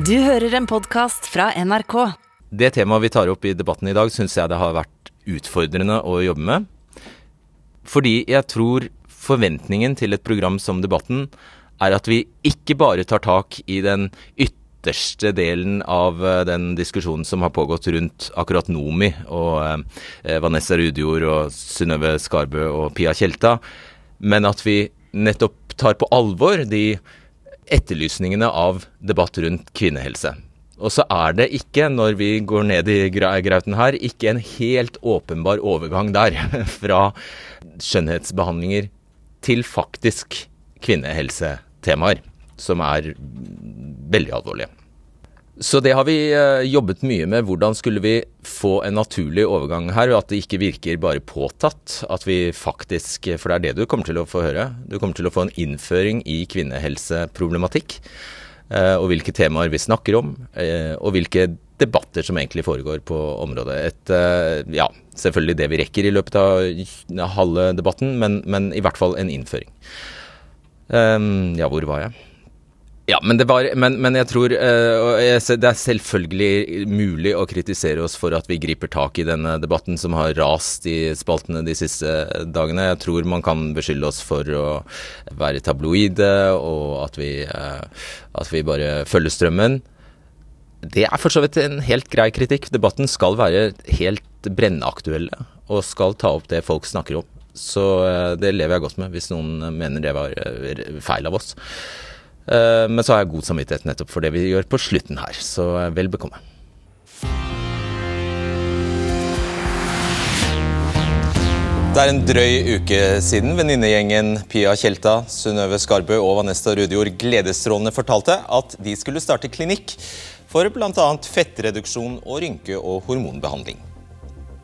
Du hører en podkast fra NRK. Det temaet vi tar opp i debatten i dag, syns jeg det har vært utfordrende å jobbe med. Fordi jeg tror forventningen til et program som Debatten er at vi ikke bare tar tak i den ytterste delen av eh, den diskusjonen som har pågått rundt akkurat Nomi og eh, Vanessa Rudjord og Synnøve Skarbø og Pia Tjelta, men at vi nettopp tar på alvor de etterlysningene av debatt rundt kvinnehelse. Og så er det ikke, når vi går ned i grauten her, ikke en helt åpenbar overgang der fra skjønnhetsbehandlinger til faktisk kvinnehelsetemaer, som er veldig alvorlige. Så det har vi eh, jobbet mye med. Hvordan skulle vi få en naturlig overgang her, og at det ikke virker bare påtatt. At vi faktisk For det er det du kommer til å få høre. Du kommer til å få en innføring i kvinnehelseproblematikk. Eh, og hvilke temaer vi snakker om, eh, og hvilke debatter som egentlig foregår på området. Et, ja, selvfølgelig det vi rekker i løpet av halve debatten, men, men i hvert fall en innføring. Ja, hvor var jeg? Ja, men, var, men, men jeg tror uh, Det er selvfølgelig mulig å kritisere oss for at vi griper tak i denne debatten som har rast i spaltene de siste dagene. Jeg tror man kan beskylde oss for å være tabloide, og at vi, uh, at vi bare følger strømmen. Det er for så vidt en helt grei kritikk. Debatten skal være helt brennaktuelle og skal ta opp det folk snakker om. Så uh, det lever jeg godt med, hvis noen mener det var feil av oss. Eh, men så har jeg god samvittighet nettopp for det vi gjør på slutten her, så eh, vel bekomme. Det er en drøy uke siden venninnegjengen Pia Tjelta, Synnøve Skarbø og Vanessa Rudjord gledesstrålende fortalte at de skulle starte klinikk for bl.a. fettreduksjon og rynke- og hormonbehandling.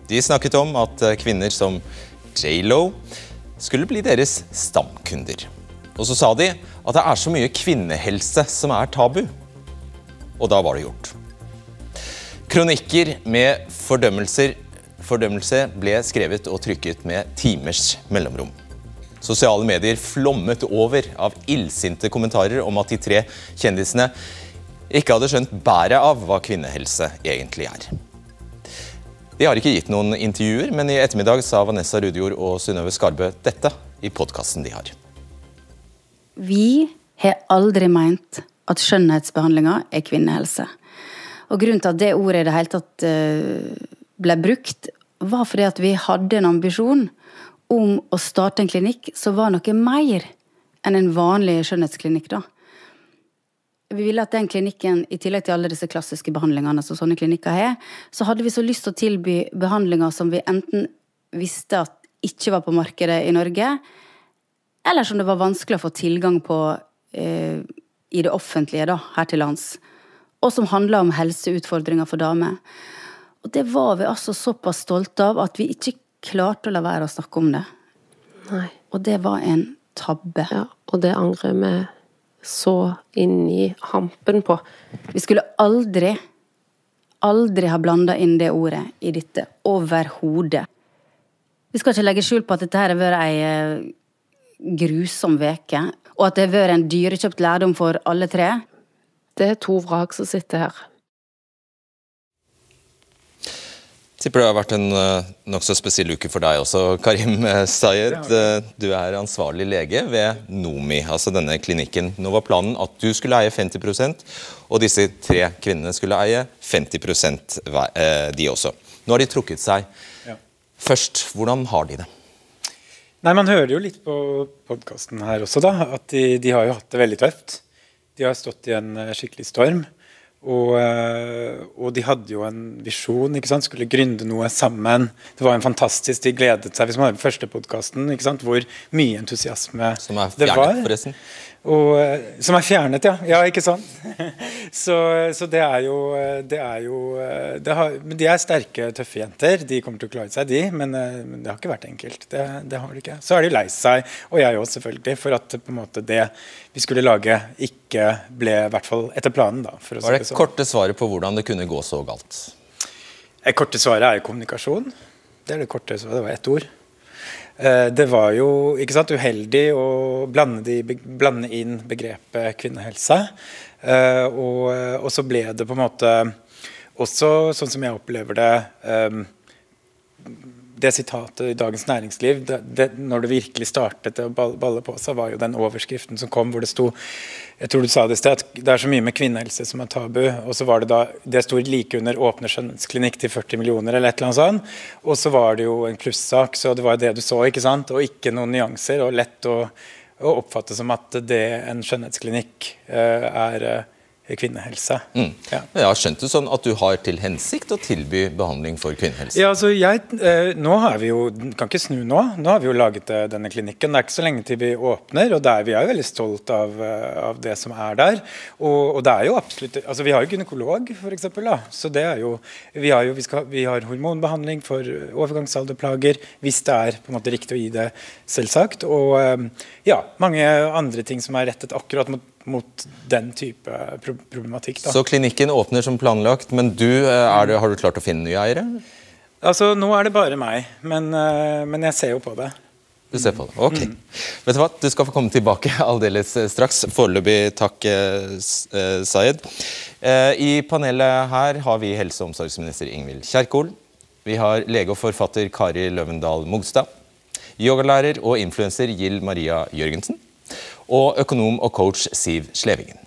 De snakket om at kvinner som J.Lo skulle bli deres stamkunder. Og så sa de at det er så mye kvinnehelse som er tabu. Og da var det gjort. Kronikker med fordømmelser, fordømmelse ble skrevet og trykket med timers mellomrom. Sosiale medier flommet over av illsinte kommentarer om at de tre kjendisene ikke hadde skjønt bæret av hva kvinnehelse egentlig er. De har ikke gitt noen intervjuer, men i ettermiddag sa Vanessa Rudjord og Synnøve Skarbø dette i podkasten de har. Vi har aldri meint at skjønnhetsbehandlinga er kvinnehelse. Og grunnen til at det ordet i det hele tatt eh, ble brukt, var fordi at vi hadde en ambisjon om å starte en klinikk som var noe mer enn en vanlig skjønnhetsklinikk. da. Vi ville at den klinikken, i tillegg til alle disse klassiske behandlingene som sånne klinikker har, så hadde vi så lyst til å tilby behandlinger som vi enten visste at ikke var på markedet i Norge, eller som det var vanskelig å få tilgang på eh, i det offentlige da, her til lands. Og som handla om helseutfordringer for damer. Og det var vi altså såpass stolte av at vi ikke klarte å la være å snakke om det. Nei. Og det var en tabbe. Ja, og det angrer vi så inn i hampen på. Vi skulle aldri, aldri ha blanda inn det ordet i dette. Overhodet. Vi skal ikke legge skjul på at dette her har vært ei grusom veke, og at det har vært en dyrekjøpt lærdom for alle tre. Det er to vrak som sitter her. Tipper det har vært en uh, nokså spesiell uke for deg også, Karim Sayed. Uh, du er ansvarlig lege ved NOMI, altså denne klinikken. Nå var planen at du skulle eie 50% og disse tre kvinnene skulle eie 50 uh, de også. Nå har de trukket seg. Først, hvordan har de det? Nei, Man hører jo litt på podkasten her også, da, at de, de, har jo hatt det veldig tøft. De har stått i en eh, skikkelig storm. Og, eh, og, de hadde jo en visjon, ikke sant? skulle gründe noe sammen. Det var en fantastisk, De gledet seg. Hvis man hører første podkasten, hvor mye entusiasme Som er fjernet, forresten. Og, eh, som er fjernet, ja. Ja, ikke sant? så, så, det er jo, det er jo eh, det har, De er sterke, tøffe jenter. De kommer til å klare seg, de. Men, eh, men det har ikke vært enkelt. Det, det, har de ikke. Så er de lei seg, og jeg òg selvfølgelig, for at på en måte det vi skulle lage, ikke ble i hvert fall etter planen. da. For Var det, det korte svaret på hvordan det kunne gå så galt? Det korte svaret er kommunikasjon. Det er det korte svaret. Det var ett ord. Eh, det var jo sant, uheldig å blande, de, blande inn begrepet kvinnehelse. Eh, og, og, så ble det på en måte også, sånn som jeg opplever det eh, det sitatet i Dagens Næringsliv, det, det, når det virkelig startet å balle på seg, var jo den overskriften som kom hvor det sto jeg tror du sa Det i sted, at det er så mye med kvinnehelse som er tabu. og så var Det da, det sto like under 'åpne skjønnhetsklinikk til 40 millioner', eller et eller annet sånt. Og så var det jo en plussak, så det var det du så, ikke sant? og ikke noen nyanser. Og lett å, å oppfatte som at det en skjønnhetsklinikk uh, er uh, kvinnehelse. Mm. Ja. Jeg har skjønt det sånn at du har til hensikt å tilby behandling for kvinnehelse? Ja, altså jeg, eh, nå har vi jo, kan ikke snu nå, nå har vi jo laget eh, denne klinikken. Det er ikke så lenge til vi åpner, og der, vi er jo veldig stolt av, eh, av det som er der. Og, og, det er jo absolutt, altså Vi har jo gynekolog, f.eks. Så det er jo, vi har jo vi, skal, vi har hormonbehandling for overgangsalderplager hvis det er på en måte riktig å gi det, selvsagt. Og ja, mange andre ting som er rettet akkurat mot mot den type problematikk. Da. Så klinikken åpner som planlagt, men du, eh, det, har du klart å finne nye eiere? Altså, Nå er det bare meg, men, eh, men jeg ser jo på det. Du ser på det, ok. Mm. Vet Du hva, du skal få komme tilbake aldeles eh, straks. Foreløpig takk, Sayed. I panelet her har vi helse- og omsorgsminister Ingvild Kjerkol. Vi har lege og forfatter Kari Løvendal Mogstad. Yogalærer og influenser Gild Maria Jørgensen og økonom og coach Siv Slevingen.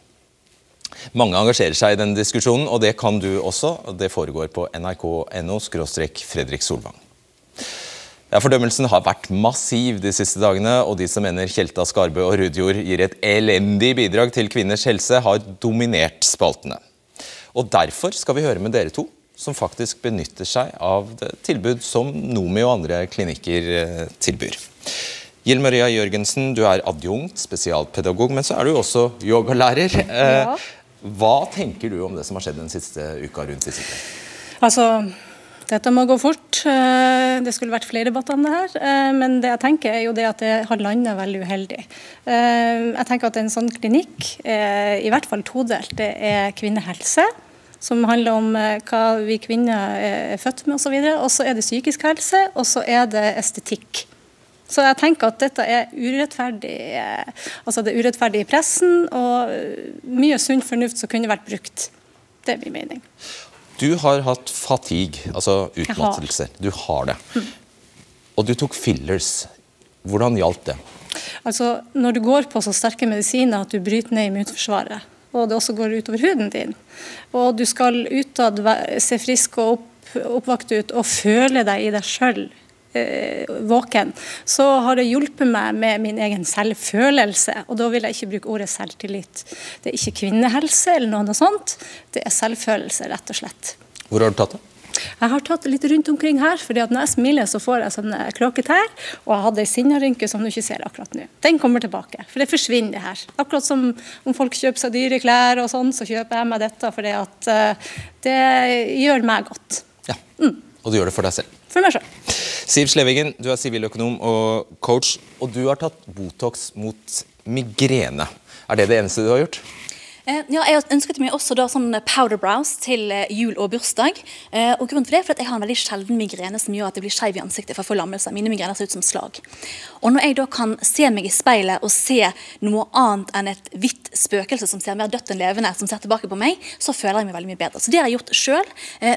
Mange engasjerer seg i denne diskusjonen, og det kan du også. Det foregår på nrk.no Fredrik Solvang. Ja, Fordømmelsen har vært massiv de siste dagene, og de som mener Kjelta Skarbø og Rudjord gir et elendig bidrag til kvinners helse, har dominert spaltene. Og Derfor skal vi høre med dere to, som faktisk benytter seg av det tilbud som Nomi og andre klinikker eh, tilbyr. Gild Maria Jørgensen, du er adjunkt, spesialpedagog, men så er du også yogalærer. Ja. Eh, hva tenker du om det som har skjedd den siste uka rundt disse Altså, dette må gå fort. Eh, det skulle vært flere debatter om det her. Eh, men det jeg tenker er jo det at det har landa veldig uheldig. Jeg tenker at en sånn klinikk er i hvert fall todelt. Det er kvinnehelse som handler om hva vi kvinner er født med osv. Og så er det psykisk helse, og så er det estetikk. Så jeg tenker at dette er urettferdig altså det er urettferdig i pressen, og mye sunn fornuft som kunne vært brukt. Det er min mening. Du har hatt fatigue, altså utmattelse. Du har det. Mm. Og du tok fillers. Hvordan gjaldt det? Altså, Når du går på så sterke medisiner at du bryter ned immunforsvaret, og det også går utover huden din, og du skal utad se frisk og opp, oppvakt ut og føle deg i deg sjøl Eh, våken, så har det hjulpet meg med min egen selvfølelse. Og da vil jeg ikke bruke ordet selvtillit. Det er ikke kvinnehelse eller noe sånt, det er selvfølelse, rett og slett. Hvor har du tatt det? Jeg har tatt det litt rundt omkring her, fordi at når jeg smiler, så får jeg sånne kråketær. Og jeg hadde ei sinnarynke som du ikke ser akkurat nå. Den kommer tilbake, for det forsvinner det her. Akkurat som om folk kjøper seg dyre klær og sånn, så kjøper jeg meg dette fordi at uh, det gjør meg godt. Ja, mm. Og du gjør det for deg selv? For meg selv. Siv Slevingen, du er siviløkonom og coach, og du har tatt Botox mot migrene. Er det det eneste du har gjort? Eh, ja, jeg ønsket meg også da sånn powder brows til eh, jul og bursdag. Eh, og grunnen for det er for at Jeg har en veldig sjelden migrene som gjør at jeg blir skeiv i ansiktet for forlammelse. Mine migrener ser ut som slag. Og Når jeg da kan se meg i speilet og se noe annet enn et hvitt spøkelse som ser mer dødt enn levende, som ser tilbake på meg, så føler jeg meg veldig mye bedre. Så Det har jeg gjort sjøl.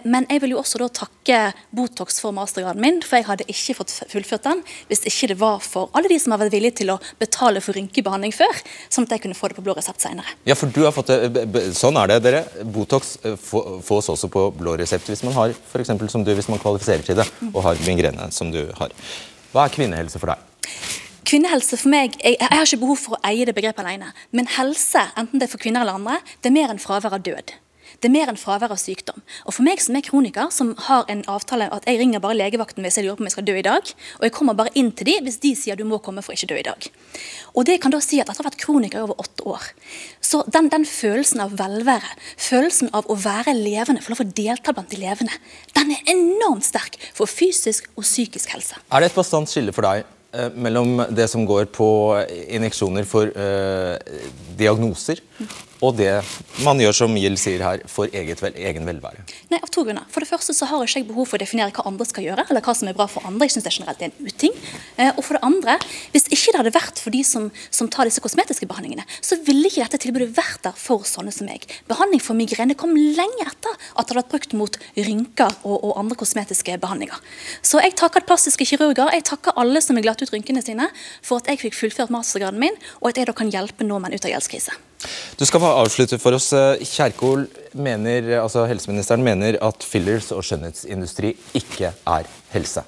Men jeg vil jo også da takke Botox for mastergraden min, for jeg hadde ikke fått fullført den hvis ikke det var for alle de som har vært villige til å betale for rynkebehandling før, sånn at jeg kunne få det på blå resept seinere. Ja, Sånn er det, dere. Botox eh, fås også på blå resept hvis man har for eksempel, som du, hvis man kvalifiserer til det og har migrene som du har. Hva er kvinnehelse for deg? Kvinnehelse for meg, jeg, jeg, har ikke behov for å eie det begrepet alene. Men helse, enten det er for kvinner eller andre, det er mer enn fravær av død. Det er mer enn fravær av sykdom. Og For meg som er kroniker, som har en avtale at jeg ringer bare legevakten hvis jeg lurer på om jeg skal dø i dag, og jeg kommer bare inn til de hvis de sier du må komme for ikke dø i dag. Og det kan da si at Etter å ha vært kroniker i over åtte år, så den, den, følelsen av velvære, følelsen av å være levende, få lov å delta blant de levende, den er enormt sterk for fysisk og psykisk helse. Er det et bastant skille for deg eh, mellom det som går på injeksjoner for øh, diagnoser, og det man gjør, som Gild sier her, for vel, egen velvære? Nei, av to grunner. For det første så har ikke jeg behov for å definere hva andre skal gjøre, eller hva som er bra for andre. Jeg synes det generelt er en uting. Eh, og for det andre, hvis ikke det hadde vært for de som, som tar disse kosmetiske behandlingene, så ville ikke dette tilbudet vært der for sånne som meg. Behandling for migrene kom lenge etter at det hadde vært brukt mot rynker og, og andre kosmetiske behandlinger. Så jeg takker plastiske kirurger, jeg takker alle som har glatt ut rynkene sine, for at jeg fikk fullført mastergraden min, og at jeg da kan hjelpe nordmenn ut av gjeldskrise. Du skal få avslutte for oss. Kjerkol mener, altså helseministeren mener at fillers og skjønnhetsindustri ikke er helse.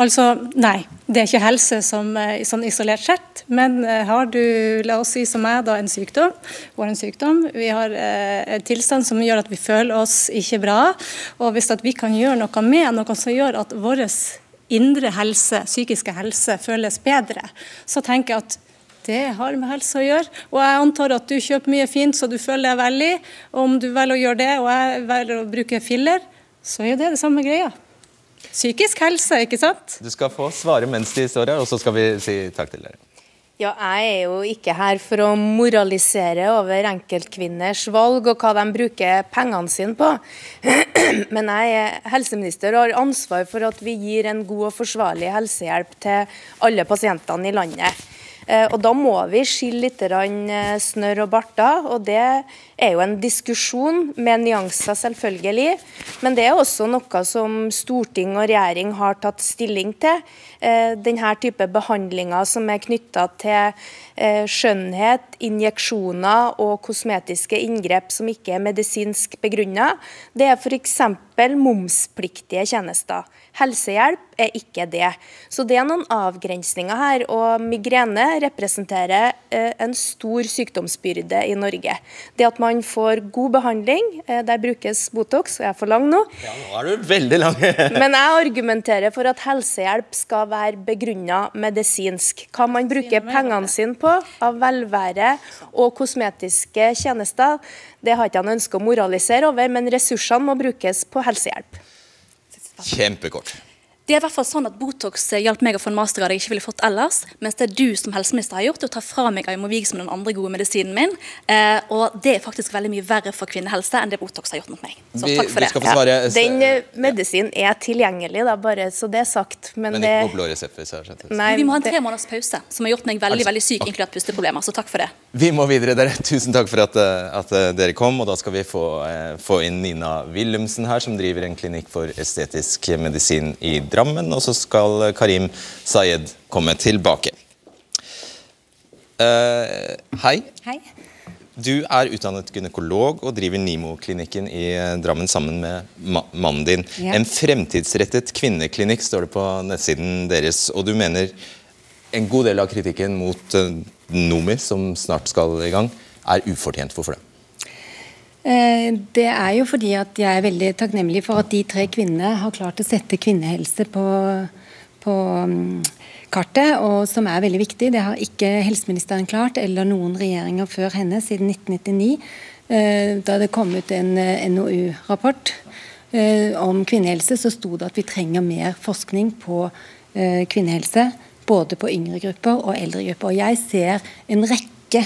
Altså, nei. Det er ikke helse som, eh, sånn isolert sett. Men eh, har du, la oss si som meg, da, en sykdom, og en sykdom, vi har eh, en tilstand som gjør at vi føler oss ikke bra, og hvis vi kan gjøre noe med noe som gjør at vår indre helse, psykiske helse, føles bedre, så tenker jeg at det har med helse å gjøre. Og jeg antar at du kjøper mye fint så du føler deg veldig. Og om du velger å gjøre det, og jeg velger å bruke filler, så er det det samme greia. Psykisk helse, ikke sant? Du skal få svare mens de står her, og så skal vi si takk til dere. Ja, jeg er jo ikke her for å moralisere over enkeltkvinners valg og hva de bruker pengene sine på. Men jeg er helseminister og har ansvar for at vi gir en god og forsvarlig helsehjelp til alle pasientene i landet. Eh, og Da må vi skille litt eh, snørr og barter. og Det er jo en diskusjon med nyanser, selvfølgelig. Men det er også noe som storting og regjering har tatt stilling til. Eh, denne type behandlinger som er knytta til skjønnhet, injeksjoner og kosmetiske inngrep som ikke er medisinsk begrunna, det er f.eks. momspliktige tjenester. Helsehjelp er ikke det. Så det er noen avgrensninger her. Og migrene representerer eh, en stor sykdomsbyrde i Norge. Det at man får god behandling, eh, der brukes Botox, og jeg er for lang nå. Ja, nå er du veldig lang. Men jeg argumenterer for at helsehjelp skal være begrunna medisinsk. Hva man bruker pengene sine på av velvære og kosmetiske tjenester, det har ikke han ønske å moralisere over, men ressursene må brukes på helsehjelp. Kjempekort. Det er i hvert fall sånn at Botox hjalp meg å få en mastergrad jeg ikke ville fått ellers. Mens det du som helseminister har gjort, er å ta fra meg Aymovig som den andre gode medisinen min. Eh, og det er faktisk veldig mye verre for kvinnehelse enn det Botox har gjort mot meg. Så Vi- takk for det. skal få svare. Ja, den eh, medisinen er tilgjengelig, da, bare så det er sagt. Men, Men det ikke på blå resept. hvis jeg har skjønt det. Nei, vi må ha en tre måneders pause, som har gjort meg veldig Altså, veldig syk, inkludert pusteproblemer. Så takk for det. Vi må videre, dere. Tusen takk for at, eh, at eh, dere kom. Og da skal vi få, eh, få inn Nina Wilhelmsen her, som driver en klinikk for estetisk medisin i Drammen. Og så skal Karim Sayed komme tilbake. Uh, hei. Hei. Du er utdannet gynekolog og driver Nimo-klinikken i Drammen sammen med ma mannen din. Ja. En fremtidsrettet kvinneklinikk står det på nettsiden deres. Og du mener en god del av kritikken mot uh, Nomi, som snart skal i gang, er ufortjent. Hvorfor det? Eh, Det er jo fordi at jeg er veldig takknemlig for at de tre kvinnene har klart å sette kvinnehelse på, på mm, kartet, og som er veldig viktig. Det har ikke helseministeren klart, eller noen regjeringer før henne, siden 1999. eh, Da det kom ut en eh, NOU-rapport om kvinnehelse, så sto det at vi trenger mer forskning på eh, kvinnehelse. Både på yngre grupper og eldre grupper. Og jeg ser en rekke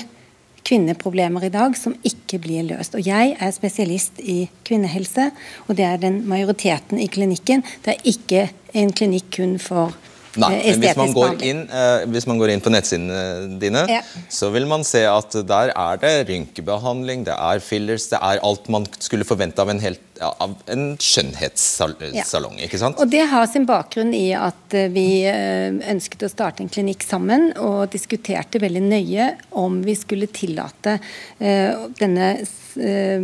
kvinneproblemer i dag som ikke blir løst. Og Jeg er spesialist i kvinnehelse, og det er den majoriteten i klinikken. Det er ikke en klinikk kun for Nei, eh, men hvis man, går inn, eh, hvis man går inn på nettsidene dine, Ja. så vil man se at der er det rynkebehandling, det er fillers, det er alt man skulle forvente av en, helt, av en skjønnhetssalong. ikke sant? Og Det har sin bakgrunn i at eh, vi eh, ønsket å starte en klinikk sammen, og diskuterte veldig nøye om vi skulle tillate eh, denne eh,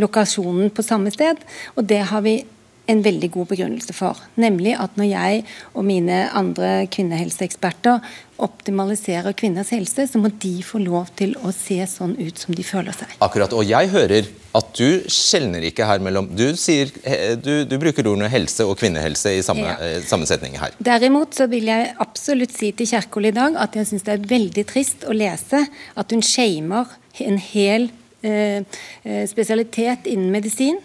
lokasjonen på samme sted. Og det har vi en veldig god begrunnelse for. Nemlig at når jeg og mine andre kvinnehelseeksperter optimaliserer kvinners helse, så må de få lov til å se sånn ut som de føler seg. Akkurat, Og jeg hører at du skjelner ikke her mellom Du, sier, du, du bruker ordene helse og kvinnehelse i samme, Ja. sammensetning her. Derimot så vil jeg absolutt si til Kjerkol i dag at jeg syns det er veldig trist å lese at hun shamer en hel eh, eh, spesialitet innen medisin.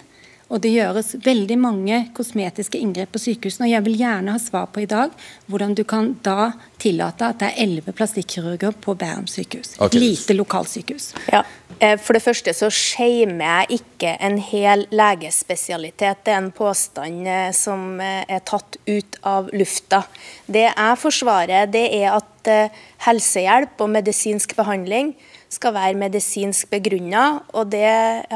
Og det gjøres veldig mange kosmetiske inngrep på sykehusene. og Jeg vil gjerne ha svar på i dag hvordan du kan da tillate at det er elleve plastikkirurger på Bærum sykehus. Et Ok. lite lokalsykehus. Ja. Eh, For det første så shamer jeg ikke en hel legespesialitet. Det er en påstand eh, som eh, er tatt ut av lufta. Det jeg forsvarer, det er at eh, helsehjelp og medisinsk behandling skal være medisinsk begrunna, og det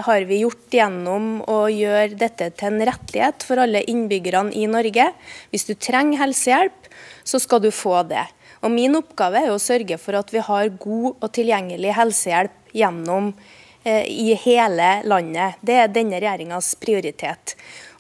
har vi gjort gjennom å gjøre dette til en rettighet for alle innbyggerne i Norge. Hvis du trenger helsehjelp, så skal du få det. Og Min oppgave er å sørge for at vi har god og tilgjengelig helsehjelp gjennom eh, i hele landet. Det er denne regjeringas prioritet.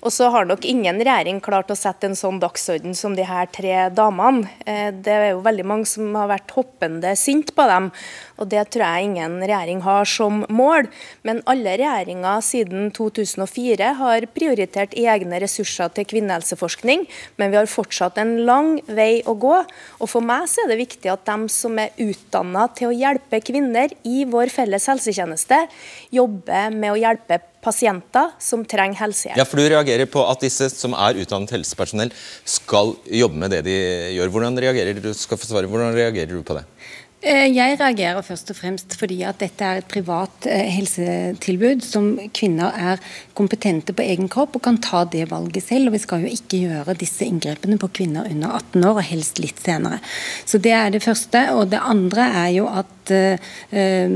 Og så har nok ingen regjering klart å sette en sånn dagsorden som de her tre damene. Eh, Det er jo veldig mange som har vært hoppende sint på dem, og det tror jeg ingen regjering har som mål. Men alle regjeringer siden 2004 har prioritert egne ressurser til kvinnehelseforskning, men vi har fortsatt en lang vei å gå. Og for meg så er det viktig at de som er utdanna til å hjelpe kvinner i vår felles helsetjeneste, jobber med å hjelpe pasienter som trenger helsehjelp. Ja, for Du reagerer på at disse som er utdannet helsepersonell skal jobbe med det de gjør. Hvordan reagerer du, skal forsvare, hvordan reagerer du på det? Eh, Jeg reagerer først og fremst fordi at dette er et privat eh, helsetilbud som kvinner er kompetente på egen kropp og kan ta det valget selv. og Vi skal jo ikke gjøre disse inngrepene på kvinner under 18 år, og helst litt senere. Så Det er det første. Og det andre er jo at eh, eh,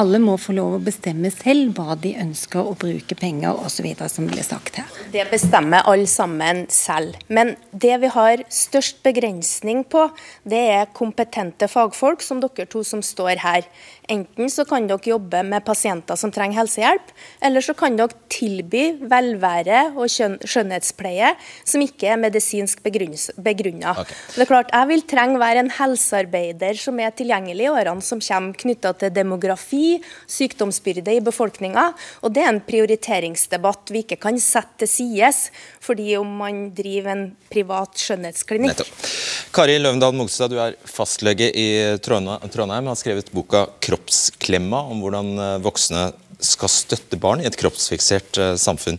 alle må få lov å bestemme selv hva de ønsker å bruke penger osv., som ble sagt her. Det bestemmer alle sammen selv. Men det vi har størst begrensning på, det er kompetente fagfolk, som dere to som står her. Enten så kan dere jobbe med pasienter som trenger helsehjelp, eller så kan dere tilby velvære og skjønnhetspleie som ikke er medisinsk begrunna. Det er klart, Jeg vil trenge være en helsearbeider som er tilgjengelig i årene som kommer, knytta til demografi, sykdomsbyrde i befolkninga. Og det er en prioriteringsdebatt vi ikke kan sette til sides fordi om man driver en privat skjønnhetsklinikk. Nettopp. Kari Løvendal Mogstad, du er fastlege i Trondheim, har skrevet boka 'Kroppsklemma', om hvordan eh, voksne skal støtte barn i et kroppsfiksert eh, samfunn.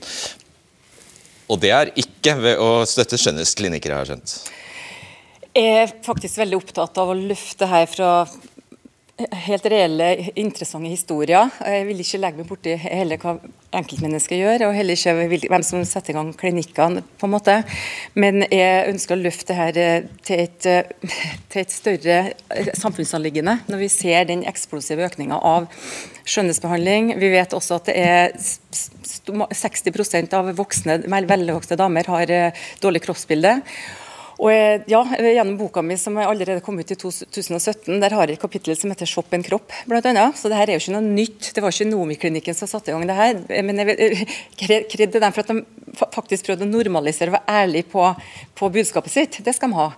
Og det er ikke ved å støtte skjønnhetsklinikker, jeg skjønt. Jeg er faktisk veldig opptatt av å løfte her fra helt reelle, interessante historier. Jeg vil ikke legge meg borti heller hva enkeltmennesket gjør, og heller ikke hvem som setter i gang klinikkene, på en måte. Men jeg ønsker å løfte dette eh, til et, eh, til et større eh, samfunnsanliggende, når vi ser den eksplosive økninga av skjønnhetsbehandling. Vi vet også at det er s- s- 60% av voksne, vel- velvoksne damer har dårlig kroppsbilde. Og ja, Gjennom boka mi som allerede kom ut i 2017, der har jeg et kapittel som heter 'Shopp en kropp'. Blant annet. Så det her er jo ikke noe nytt. Det var ikke Nomi-klinikken som satte i gang det her. Men jeg kredde kred kred til dem for at de faktisk prøvde å normalisere og være ærlig på, på budskapet sitt. Det skal de ha.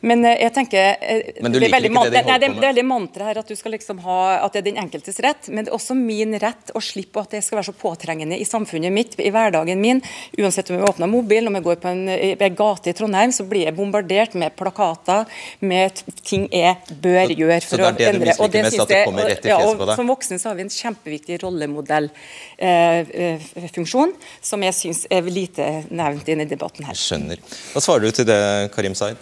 Men eh, jeg tenker eh, Men du det er liker ikke det de nei, det, det er veldig mantra her at du skal liksom ha at det er den enkeltes rett, men det er også min rett å slippe at det skal være så påtrengende i samfunnet mitt, i hverdagen min. Uansett om jeg åpner mobilen, om jeg går på en, en gate i Trondheim, så blir jeg bombardert med plakater med ting jeg bør gjøre så for det er å endre. Og det synes jeg- i ja, og? Som voksne så har vi en kjempeviktig rollemodellfunksjon, som jeg syns er lite nevnt i denne debatten her. Skjønner. Hva svarer du til det, Karim Zaid?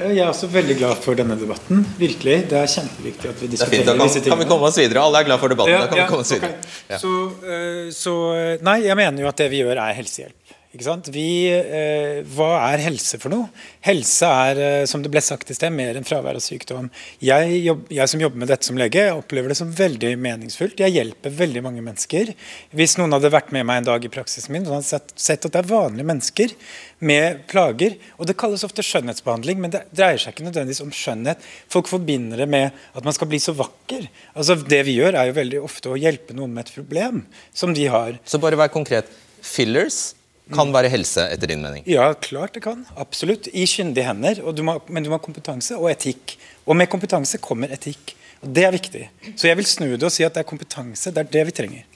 Jeg er også veldig glad for denne debatten. Virkelig. Det er kjempeviktig at vi Det er fint, diskuterer da disse kan, tingene. kan vi komme oss videre. Alle er glad for debatten. Ja, da kan ja, vi komme oss okay. videre. Ja. Så, eh, så eh, Nei, jeg mener jo at det vi gjør, er helsehjelp. Vi, eh, hva er helse for noe? Helse er, eh, som det ble sagt i sted, mer enn fravær av sykdom. Jeg, jobb, jeg som jobber med dette som lege, opplever det som veldig meningsfullt. Jeg hjelper veldig mange mennesker. Hvis noen hadde vært med meg en dag i praksisen min, så hadde de sett, sett at det er vanlige mennesker med plager. Og det kalles ofte skjønnhetsbehandling, men det dreier seg ikke nødvendigvis om skjønnhet. Folk forbinder det med at man skal bli så vakker. Altså Det vi gjør, er jo veldig ofte å hjelpe noen med et problem som de har. Så bare vær konkret. Fillers kan være helse, etter din mening. Ja, klart det kan. Absolutt. I kyndige hender. Og du må, men du må ha kompetanse og etikk. Og med kompetanse kommer etikk. Og Det er viktig. Så jeg vil snu det og si at det er kompetanse. Det er det vi trenger.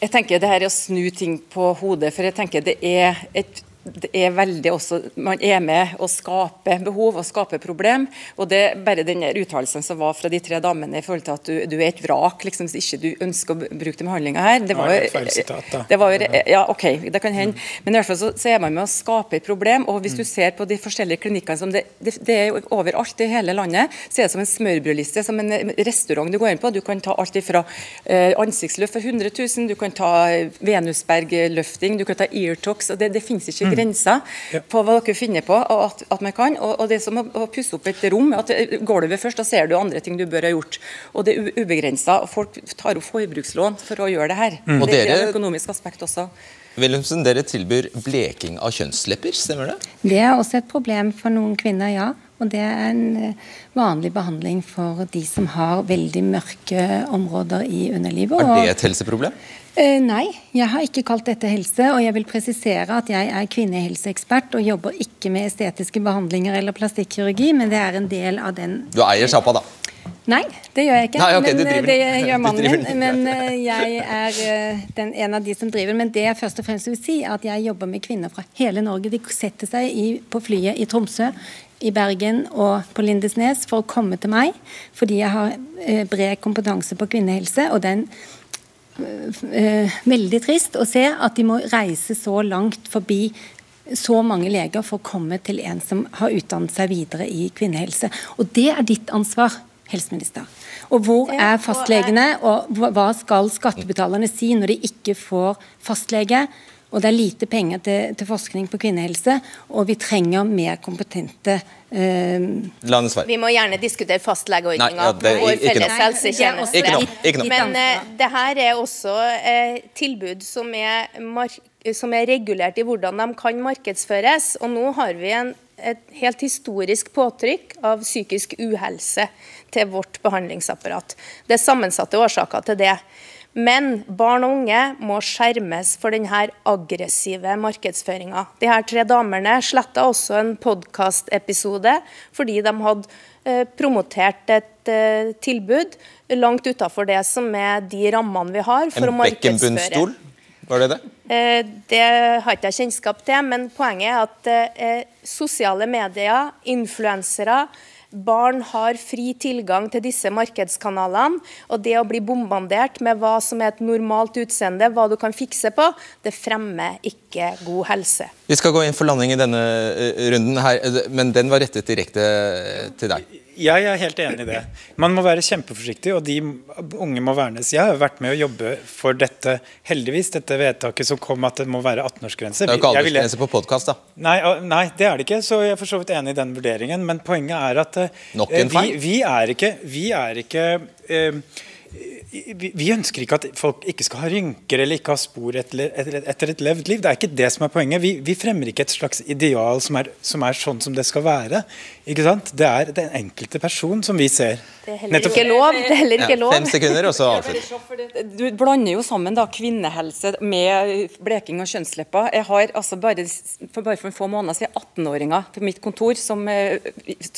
Jeg tenker det her er å snu ting på hodet, for jeg tenker det er et det er veldig også, Man er med å skape behov og skape problem. og det Bare den uttalelsen som var fra de tre damene i forhold til at du, du er et vrak liksom, hvis ikke du ønsker å bruke den behandlinga her det var, jo, det var jo, ja, ok, det kan hende. Men i hvert fall så, så, er man med å skape et problem. og Hvis du ser på de forskjellige klinikkene som det, det, det er jo overalt i hele landet, så er det som en smørbrødliste, som en restaurant du går inn på. Du kan ta alt ifra eh, ansiktsløft for 100 000, du kan ta Venusberg-løfting, du kan ta eartox. og Det, det finnes ikke mm. grenser ja. på hva dere finner på at, at man kan. Og, og, det er som å, å pusse opp et rom. at Gulvet først, da ser du andre ting du bør ha gjort. Og det er ubegrensa. Folk tar opp forbrukslån for å gjøre det her. Mm. Det, er et økonomisk aspekt også. Wilhelmsen, dere tilbyr bleking av kjønnslepper, stemmer det? Det er også et problem for noen kvinner, ja. Og det er en eh, vanlig behandling for de som har veldig mørke områder i underlivet. Er det et helseproblem? Uh, nei, jeg har ikke kalt dette helse. Og jeg vil presisere at jeg er kvinnehelseekspert og jobber ikke med estetiske behandlinger eller plastikkirurgi, men det er en del av den Du eier sjappa, da? Nei, det gjør jeg ikke. Nei, okay, men, det gjør mannen min. Men uh, jeg er den, en av de som driver. Men det jeg først og fremst vil si, er at jeg jobber med kvinner fra hele Norge. De setter seg i, på flyet i Tromsø, i Bergen og på Lindesnes for å komme til meg, fordi jeg har bred kompetanse på kvinnehelse. og den Eh, veldig trist å se at de må reise så langt forbi så mange leger for å komme til en som har utdannet seg videre i kvinnehelse. Og det er ditt ansvar, helseminister. Og hvor er fastlegene, og hva skal skattebetalerne si når de ikke får fastlege? Og det er lite penger til, til forskning på kvinnehelse, og vi trenger mer kompetente eh, Vi må gjerne diskutere fastlegeordninga ja, på vår felles helsetjeneste. Men eh, det her er også eh, tilbud som er, som er, regulert i hvordan de kan markedsføres. Og nå har vi en, et helt historisk påtrykk av psykisk uhelse til vårt behandlingsapparat. Det er sammensatte årsaker til det. Men barn og unge må skjermes for denne aggressive markedsføringa. De her tre damene sletta også en podkastepisode fordi de hadde eh, promotert et eh, tilbud langt utafor det som er de rammene vi har for en å markedsføre. En bekkenbunnstol? Var det det? Eh, det har ikke jeg kjennskap til, men poenget er at sosiale medier, influensere, Barn har fri tilgang til disse markedskanalene. Og det å bli bombardert med hva som er et normalt utseende, hva du kan fikse på, det fremmer ikke god helse. Vi skal gå inn for landing i denne eh, runden her, men den var rettet direkte til deg. Jeg er helt enig i det. Man må være kjempeforsiktig, og de unge må vernes. Jeg har vært med å jobbe for dette, heldigvis, dette vedtaket som kom at det må være 18-årsgrense. Det er jo ikke aldersgrense på podkast, da. Nei, nei, det er det ikke, så jeg er for så vidt enig i den vurderingen. Men poenget er at eh, vi, vi, er ikke, vi er ikke eh, vi ønsker ikke at folk ikke skal ha rynker eller ikke ha spor etter et levd liv. Det er ikke det som er poenget. Vi, vi fremmer ikke et slags ideal som er, som er, sånn som det skal være. Ikke sant? Det er den enkelte person som vi ser. Det er heller ikke lov. Det er heller ikke lov. Ja, fem sekunder, og så avslutt. Du blander jo sammen da kvinnehelse med bleking og kjønnslepper. Jeg har altså bare for, bare for få måneder siden 18-åringer på mitt kontor som uh,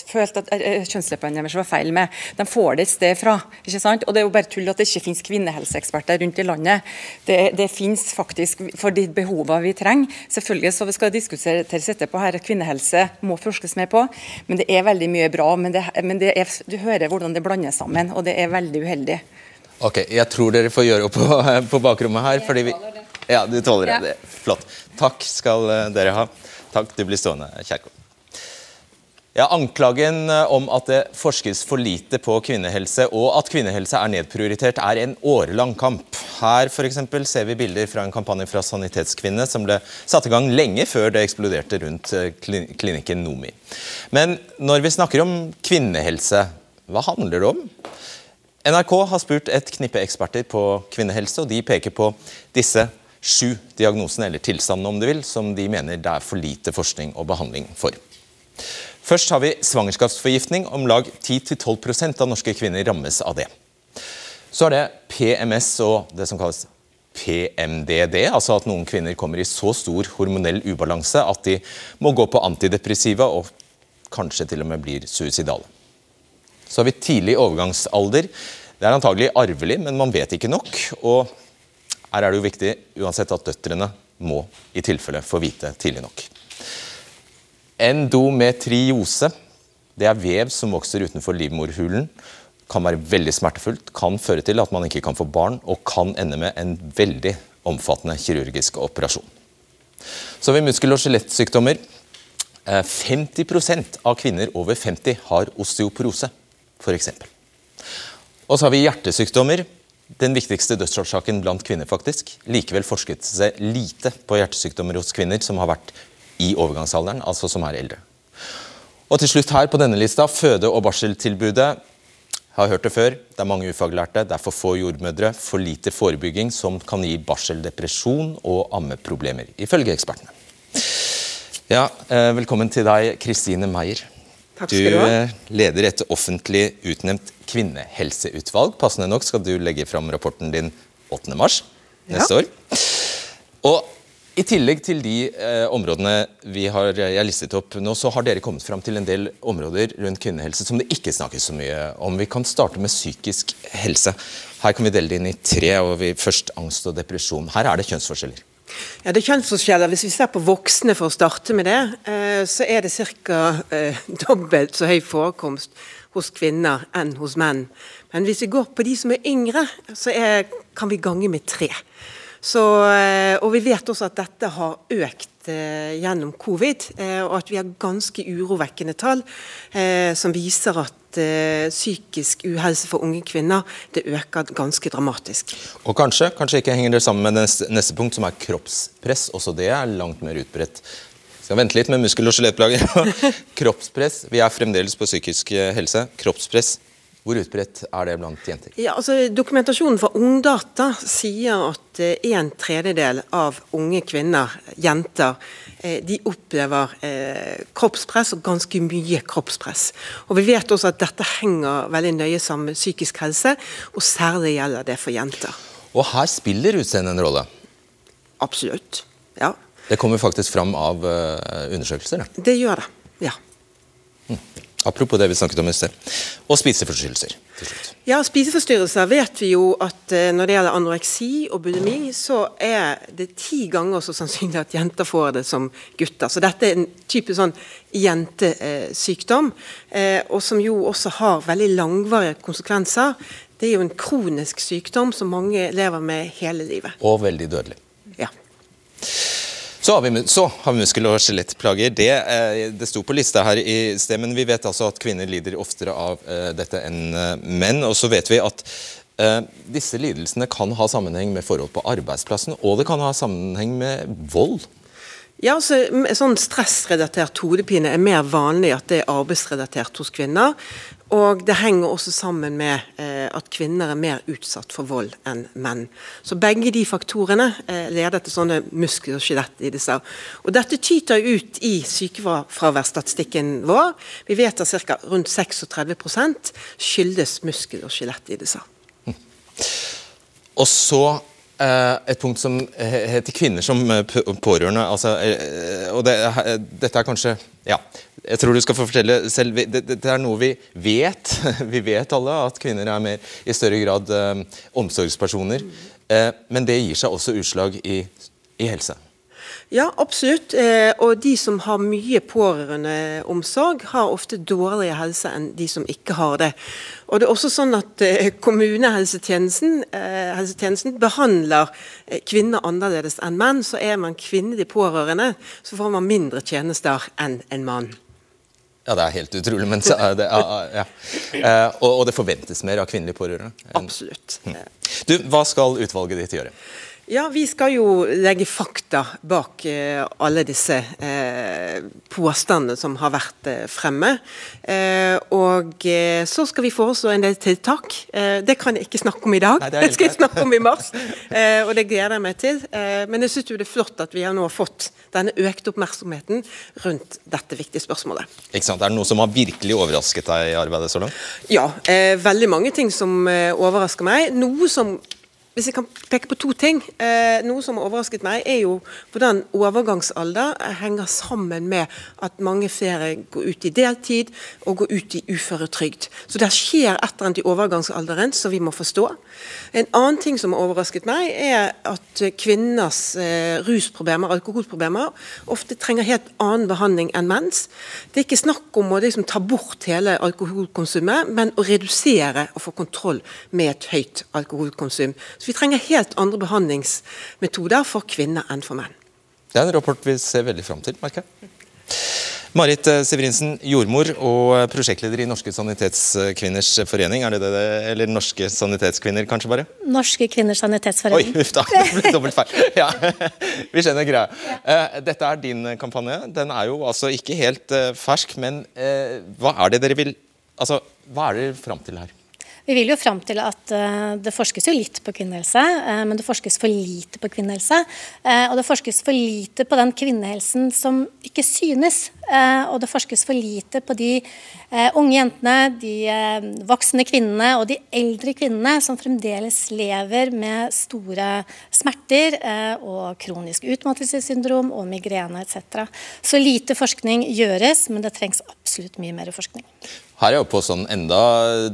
følte at uh, kjønnsleppene deres var feil med. De får det et sted fra. ikke sant? Og det er jo bare tull at det ikke finnes kvinnehelseeksperter rundt i landet. Det, det finnes faktisk for de behovene vi trenger. Selvfølgelig så vi skal diskutere etterpå her kvinnehelse må forskes mer på, men det er veldig mye bra. Men, det, men det er, du hører hvordan det blandes sammen, og det er veldig uheldig. Ok, Jeg tror dere får gjøre opp på, på bakrommet her. fordi vi... Ja, du tåler det. Flott. Takk skal eh, dere ha. Takk, du blir stående, Kjerkol. Ja, Anklagen eh, om at det forskes for lite på kvinnehelse og at kvinnehelse er nedprioritert, er en årelang kamp. Her for eksempel, ser vi bilder fra en kampanje fra Sanitetskvinne som ble satt i gang lenge før det eksploderte rundt eh, klinikken Nomi. Men når vi snakker om kvinnehelse, hva handler det om? NRK har spurt et knippe eksperter på kvinnehelse, og de peker på disse sju diagnosene, eller tilstandene om du vil, som de mener det er for lite forskning og behandling for. Først har vi svangerskapsforgiftning. Om lag 10-12% av norske kvinner rammes av det. Så er det PMS og det som kalles PMDD, altså at noen kvinner kommer i så stor hormonell ubalanse at de må gå på antidepressiva og kanskje til og med blir suicidale. Så har vi tidlig overgangsalder. Det er antagelig arvelig, men man vet ikke nok. Og her er det jo viktig uansett at døtrene må i tilfelle få vite tidlig nok. Endometriose, det er vev som vokser utenfor livmorhulen. Kan være veldig smertefullt, kan føre til at man ikke kan få barn, og kan ende med en veldig omfattende kirurgisk operasjon. Så vi muskel- og skjelettsykdommer. Eh, 50% av kvinner over 50 har osteoporose, f.eks. Og så har vi hjertesykdommer. Den viktigste dødsårsaken blant kvinner, faktisk. Likevel forsket seg lite på hjertesykdommer hos kvinner som har vært i overgangsalderen, altså som er eldre. Og til slutt her på denne lista, føde- og barseltilbudet. Jeg har hørt det før, det er mange ufaglærte, det er for få jordmødre, for lite forebygging som kan gi barseldepresjon og ammeproblemer, ifølge ekspertene. Ja, eh, Velkommen til deg, Kristine Meyer. Takk Du skal du ha. Du leder et offentlig utnevnt kvinnehelseutvalg. Passende nok skal du legge fram rapporten din 8. mars neste Ja. år. Og i tillegg til de eh, områdene vi har jeg har listet opp nå, så har dere kommet fram til en del områder rundt kvinnehelse som det ikke snakkes så mye om. Vi kan starte med psykisk helse. Her kan vi dele det inn i tre. og vi, Først angst og depresjon. Her er det kjønnsforskjeller. Ja, det er kjønnsforskjeller. Hvis vi ser på voksne, for å starte med det, eh, så er det ca. Eh, dobbelt så høy forekomst hos kvinner enn hos menn. Men hvis vi går på de som er yngre, så er, kan vi gange med tre. Så, eh, og vi vet også at dette har økt eh, gjennom covid, eh, og at vi har ganske urovekkende tall som viser at psykisk uhelse for unge kvinner det øker ganske dramatisk. Og kanskje, kanskje ikke henger det sammen med neste, punkt, som er kroppspress. Også det er langt mer utbredt. Skal vente litt med muskel- og skjelettplager. kroppspress. Vi er fremdeles på psykisk helse. Kroppspress. Hvor utbredt er det blant jenter? Ja, altså Dokumentasjonen fra Ungdata sier at eh, en tredjedel av unge kvinner, jenter, eh, de opplever eh, kroppspress, og ganske mye kroppspress. Og Vi vet også at dette henger veldig nøye sammen med psykisk helse, og særlig gjelder det for jenter. Og her spiller utseendet en rolle. Absolutt. Ja, Det kommer faktisk fram av undersøkelser. Da. det gjør det. Ja. Apropos det vi snakket om i sted. Og spiseforstyrrelser. til slutt. Ja, Spiseforstyrrelser vet vi jo at eh, når det gjelder anoreksi og bulimi, så er det ti ganger så sannsynlig at jenter får det som gutter. Så dette er en type sånn jentesykdom, eh, og som jo også har veldig langvarige konsekvenser. Det er jo en kronisk sykdom som mange lever med hele livet. Og veldig dødelig. Ja. Så har vi, så har vi muskel- og skjelettplager. Det, eh, det sto på lista her i sted, men vi vet altså at kvinner lider oftere av eh, dette enn eh, menn. Og så vet vi at disse lidelsene kan ha sammenheng med forhold på arbeidsplassen, og det kan ha sammenheng med vold. Ja, altså, sånn Stressrelatert hodepine er mer vanlig at det er arbeidsrelatert hos kvinner. Og det henger også sammen med eh, at kvinner er mer utsatt for vold enn menn. Så begge de faktorene eh, leder til sånne muskel- og skjelettlidelser. Og dette tyter ut i sykefraværsstatistikken vår. Vi vet at ca. rundt 36 skyldes muskel- og skjelettlidelser. Og så et punkt som heter kvinner som eh, pårørende. Altså, eh, og det, eh, dette er kanskje Ja, jeg tror du skal få fortelle selv. Dette det- er noe vi vet. Vi vet alle at kvinner er mer, i større grad eh, omsorgspersoner. Eh, men det gir seg også utslag i, i helse. Ja, absolutt. Eh, og de som har mye pårørendeomsorg, har ofte dårligere helse enn de som ikke har det. Og det er også sånn at eh, kommunehelsetjenesten eh, helsetjenesten behandler eh, kvinner annerledes enn menn. Så er man kvinnelig pårørende, så får man mindre tjenester enn en mann. Ja, det er helt utrolig, men så det ja, ja. Og, og det forventes mer av kvinnelige pårørende. Absolutt. Du, Hva skal utvalget ditt gjøre? Ja, vi skal jo legge fakta bak eh, alle disse eh, påstandene som har vært eh, fremme. Eh, og eh, så skal vi foreslå en del tiltak. Eh, det kan jeg ikke snakke om i dag. Nei, det det skal jeg snakke om i mars, eh, og det gleder jeg meg til. Eh, men jeg syns det er flott at vi har nå fått denne økte oppmerksomheten rundt dette viktige spørsmålet. Ikke sant? Er det noe som har virkelig overrasket deg i arbeidet så langt? Ja, eh, veldig mange ting som overrasker meg. Noe som hvis jeg kan peke på to ting. Eh, noe som har overrasket meg, er jo hvordan overgangsalder henger sammen med at mange flere går ut i deltid og går ut i uføretrygd. Så det skjer et eller annet i overgangsalderen som vi må forstå. En annen ting som har overrasket meg, er at kvinners eh, rusproblemer, alkoholproblemer, ofte trenger helt annen behandling enn menns. Det er ikke snakk om å liksom, ta bort hele alkoholkonsumet, men å redusere og få kontroll med et høyt alkoholkonsum. Så vi trenger helt andre behandlingsmetoder for kvinner enn for menn. Det er en rapport vi ser veldig fram til, merker jeg. Marit eh, Severinsen, jordmor og prosjektleder i Norske sanitetskvinners forening. Er det det, eller Norske sanitetskvinner, kanskje bare? Norske kvinners sanitetsforening. Oi, uff da, det ble dobbelt feil. Ja, vi skjønner greia. Eh, Dette er din kampanje. Den er jo altså ikke helt eh, fersk, men hva er det dere vil Altså, hva er dere fram til her? Vi vil jo fram til at uh, det forskes jo litt på kvinnehelse, uh, men det forskes for lite på kvinnehelse. Uh, og det forskes for lite på den kvinnehelsen som ikke synes. Og det forskes for lite på de unge jentene, de voksne kvinnene og de eldre kvinnene som fremdeles lever med store smerter og kronisk utmattelsessyndrom og migrene etc. Så lite forskning gjøres, men det trengs absolutt mye mer forskning. Her er jeg på sånn enda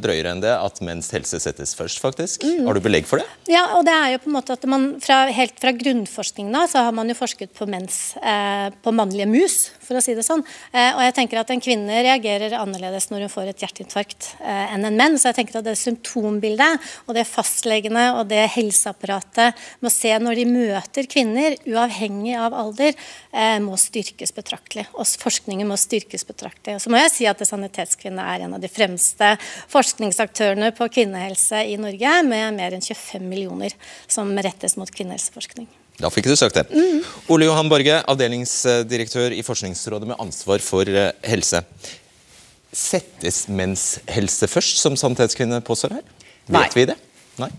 drøyere enn det at menns helse settes først, faktisk. Mm. Har du belegg for det? Ja, og det er jo på en måte at man fra, helt fra grunnforskningen da, så har man jo forsket på mens, eh, på mannlige mus, for å si det sånn. Eh, og jeg tenker at en kvinne reagerer annerledes når hun får et hjerteinfarkt eh, enn en menn. Så jeg tenker at det symptombildet og det fastlegene og det helseapparatet må se når de møter kvinner, uavhengig av alder, eh, må styrkes betraktelig. Og forskningen må styrkes betraktelig. Og så må jeg si at sanitetskvinne er en av de fremste forskningsaktørene på kvinnehelse i Norge, med mer enn 25 millioner som rettes mot kvinnehelseforskning. Da fikk du søkt det. Mm. Ole Johan Borge, avdelingsdirektør i Forskningsrådet med ansvar for eh, helse. Settes menns helse først, som Sannhetskvinne påstår her? Nei. Vet vi det? Nei.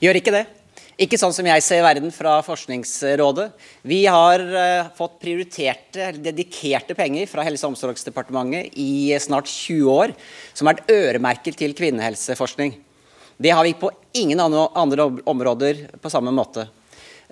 Gjør ikke det. Ikke sånn som jeg ser verden fra Forskningsrådet. Vi har uh, fått prioriterte, dedikerte penger fra Helse- og omsorgsdepartementet i snart 20 år, som har vært øremerket til kvinnehelseforskning. Det har vi på ingen andre områder på samme måte.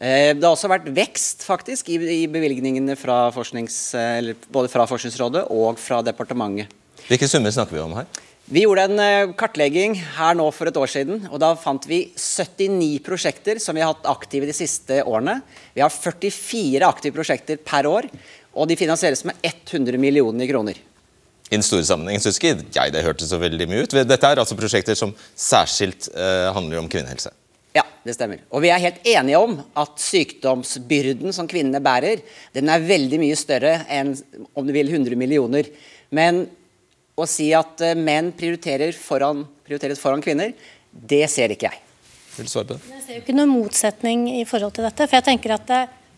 Uh, det har også vært vekst faktisk i, i bevilgningene fra både fra Forskningsrådet og fra departementet. Hvilke summer snakker vi om her? Vi gjorde en eh, kartlegging her nå for et år siden, og da fant vi 79 prosjekter som vi har hatt aktive de siste årene. Vi har 44 aktive prosjekter per år, og de finansieres med 100 millioner kroner. I den store sammenheng syns ikke jeg det hørtes så veldig mye ut. Dette er altså prosjekter som særskilt eh, handler om kvinnehelse. Ja, det stemmer. Og vi er helt enige om at sykdomsbyrden som kvinnene bærer, den er veldig mye større enn om du vil 100 millioner. Men å si at eh, menn prioriterer foran, prioriteres foran kvinner, det ser ikke jeg. Jeg ser jo ikke noen motsetning i forhold til dette. For jeg tenker at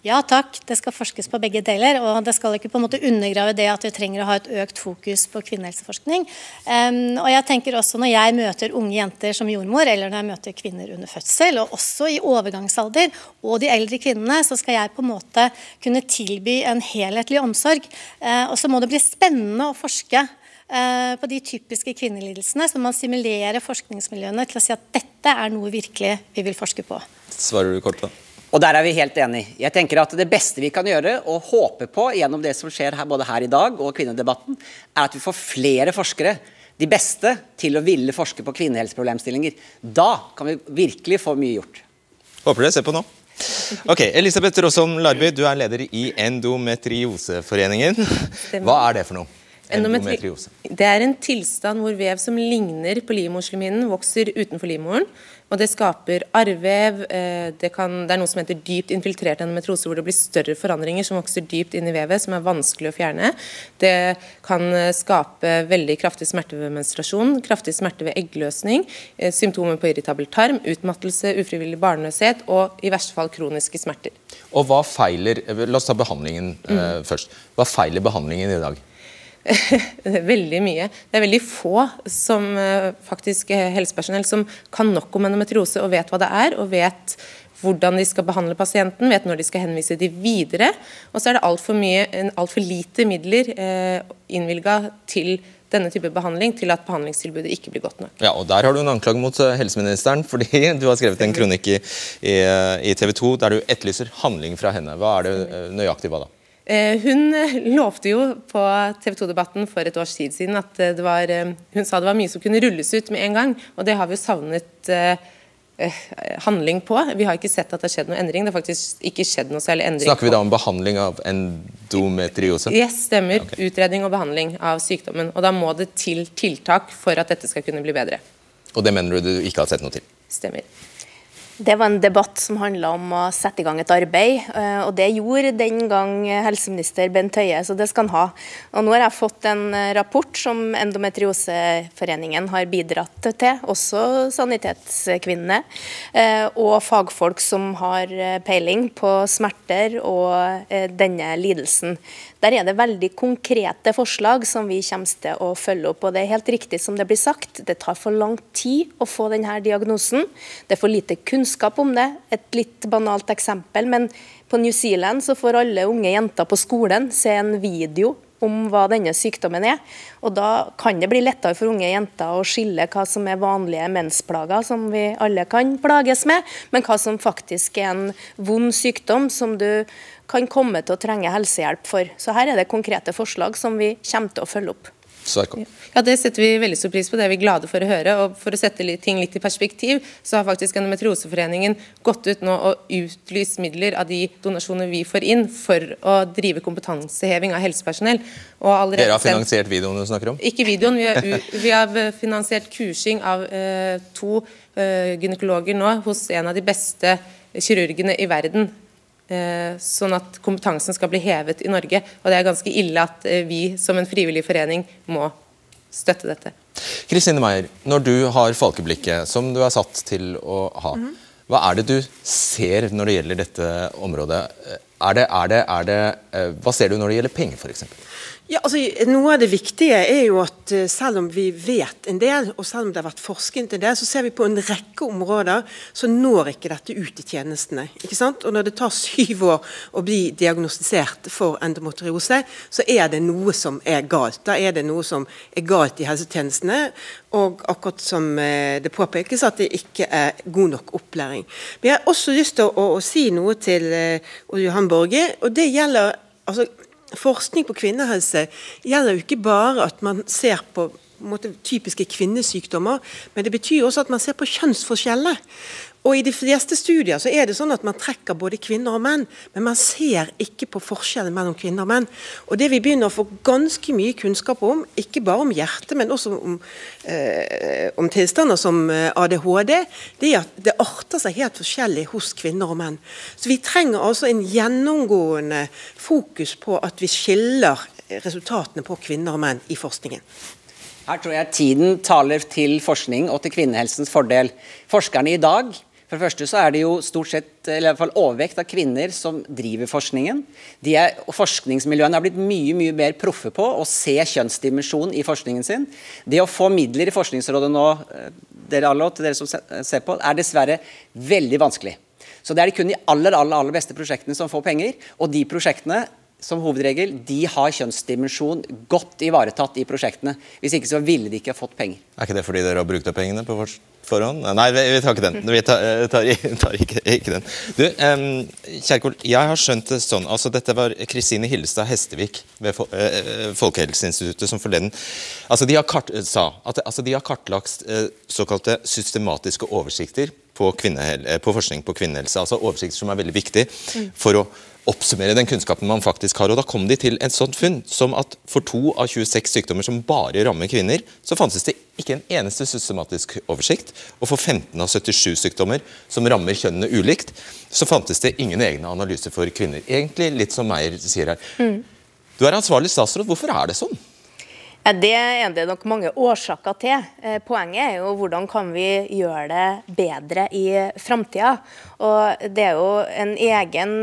ja takk, det skal forskes på begge deler. Og det skal ikke på en måte undergrave det at vi trenger å ha et økt fokus på kvinnehelseforskning. Um, og jeg tenker også når jeg møter unge jenter som jordmor, eller når jeg møter kvinner under fødsel, og også i overgangsalder, og de eldre kvinnene, så skal jeg på en måte kunne tilby en helhetlig omsorg. Uh, og så må det bli spennende å forske Eh, på de typiske kvinnelidelsene, så man simulerer forskningsmiljøene til å si at dette er noe virkelig vi vil forske på. Svarer du kort på? Og der er vi helt enige. Jeg tenker at Det beste vi kan gjøre, og håpe på gjennom det som skjer her, både her i dag og kvinnedebatten, er at vi får flere forskere, de beste, til å ville forske på kvinnehelseproblemstillinger. Da kan vi virkelig få mye gjort. Håper dere ser på nå. Ok, Elisabeth Rossom Larby, du er leder i Endometrioseforeningen. Hva er det for noe? Endometriose. Det er en tilstand hvor vev som ligner på livmorslimhinnen, vokser utenfor livmoren. Og det skaper arrvev. Eh, det, kan, det, er noe som heter dypt infiltrert endometriose, hvor det blir større forandringer som vokser dypt inn i vevet, som er vanskelig å fjerne. Det kan eh, skape veldig kraftig smerte ved menstruasjon, kraftig smerte ved eggløsning, eh, symptomer på irritabel tarm, utmattelse, ufrivillig barnløshet og i verste fall kroniske smerter. Og hva feiler, La oss ta behandlingen mm. først. Hva feiler behandlingen i dag? veldig mye. Det er veldig få som eh, faktisk helsepersonell som kan nok om endometriose og vet hva det er, og vet hvordan de skal behandle pasienten, vet når de skal henvise de videre. Og så er det altfor alt lite midler eh, innvilga til denne type behandling til at behandlingstilbudet ikke blir godt nok. Ja, og Der har du en anklage mot eh, helseministeren, fordi du har skrevet en kronikk i, i, i TV 2 der du etterlyser handling fra henne. Hva er det eh, nøyaktig hva da? Eh, hun eh, lovte jo på TV 2-debatten for et års tid siden at eh, det var Hun sa det var mye som kunne rulles ut med en gang, og det har vi jo savnet handling på. Vi har ikke sett at det har skjedd noe endring. Det har faktisk ikke skjedd noe særlig endring. Snakker vi da om behandling av endometriose? Yes, stemmer. Utredning og behandling av sykdommen. Og da må det til tiltak for at dette skal kunne bli bedre. Og det mener du du ikke har sett noe til? Stemmer. Det var en debatt som handla om å sette i gang et arbeid, eh, og det gjorde den gang helseminister Bent Høie, så det skal han ha. Og Nå har jeg fått en eh, rapport som Endometrioseforeningen har bidratt til, også Sanitetskvinnene, eh, og fagfolk som har peiling på smerter og denne lidelsen. Der er det veldig konkrete forslag som vi kommer til å følge opp. og Det er helt riktig som det blir sagt, det tar for lang tid å få denne diagnosen. Det er for lite kunnskap om det. Et litt banalt eksempel, men på New Zealand så får alle unge jenter på skolen se en video om hva denne sykdommen er. Og Da kan det bli lettere for unge jenter å skille hva som er vanlige mensplager, som vi alle kan plages med, men hva som faktisk er en vond sykdom som du kan komme til å trenge helsehjelp for. Så her er det konkrete forslag som vi kommer til å følge opp. Ja, Det setter vi veldig stor pris på, det er vi glade for å høre. og For å sette ting litt i perspektiv, så har faktisk Endometrioseforeningen gått ut nå og utlyst midler av de donasjonene vi får inn, for å drive kompetanseheving av helsepersonell. Dere har finansiert videoen du snakker om? Ikke videoen, vi har, vi har finansiert kursing av eh, to eh, gynekologer nå hos en av de beste kirurgene i verden sånn at kompetansen skal bli hevet i Norge. Og det er ganske ille at eh, vi som en frivillig forening må støtte dette. Kristine Meyer, når du har folkeblikket som du er satt til å ha, -hmm. hva er det du ser når det gjelder dette området? Er det, er det, er det, eh, hva ser du når det gjelder penger, f.eks.? Ja, altså, Noe av det viktige er jo at eh, selv om vi vet en del, og selv om det har vært forsket en del, så ser vi på en rekke områder så når ikke dette ut i tjenestene. ikke sant? Og Når det tar syv år å bli diagnostisert for endometriose, så er det noe som er galt. Da er det noe som er galt i helsetjenestene. Og akkurat som eh, det påpekes, at det ikke er god nok opplæring. Men jeg har også lyst til å, å, å si noe til uh, Johan Borge, og det gjelder altså Forskning på kvinnehelse gjelder jo ikke bare at man ser på måte, typiske kvinnesykdommer, men det betyr også at man ser på kjønnsforskjeller. Og I de fleste studier så er det sånn at man trekker både kvinner og menn, men man ser ikke på forskjellen mellom kvinner og menn. Og Det vi begynner å få ganske mye kunnskap om, ikke bare om hjertet, men også om, eh, om tilstander som eh, ADHD, det er at det arter seg helt forskjellig hos kvinner og menn. Så vi trenger altså en gjennomgående fokus på at vi skiller resultatene på kvinner og menn i forskningen. Her tror jeg tiden taler til forskning og til kvinnehelsens fordel. Forskerne i dag for det første så er det jo stort sett, eller i hvert fall overvekt av kvinner som driver forskningen. De er, og Forskningsmiljøene har blitt mye mye mer proffe på å se kjønnsdimensjonen i forskningen sin. Det å få midler i Forskningsrådet nå, eh, dere alle, til dere som ser på, er dessverre veldig vanskelig. Så Det er kun de aller, aller, aller beste prosjektene som får penger. Og de prosjektene som hovedregel, de har kjønnsdimensjon godt ivaretatt i prosjektene. Hvis ikke så ville de ikke fått penger. Er ikke det fordi dere har brukt opp pengene på forhånd? Nei, vi, tar ikke den. Vi tar, eh, tar, tar ikke, ikke, den. Du, um, Kjerkol, jeg har skjønt det sånn altså Dette var Kristine Hillestad Hestevik ved uh, Folkehelseinstituttet som forleden altså de har, kart, sa at altså de har kartlagt såkalte systematiske oversikter på, på, forskning på kvinnehelse. altså Oversikter som er veldig viktig mm. for å oppsummere den kunnskapen man faktisk har. og Da kom de til et sånt funn som at for to av 26 sykdommer som bare rammer kvinner, så fantes det ikke en eneste systematisk oversikt. Og for 15 av 77 sykdommer som rammer kjønnene ulikt, så fantes det ingen egne analyser for kvinner. Egentlig litt som Meyer sier her. Mm. Du er ansvarlig statsråd. Hvorfor er det sånn? Det er det nok mange årsaker til. Eh, poenget er jo hvordan kan vi gjøre det bedre i framtida. Det er jo en egen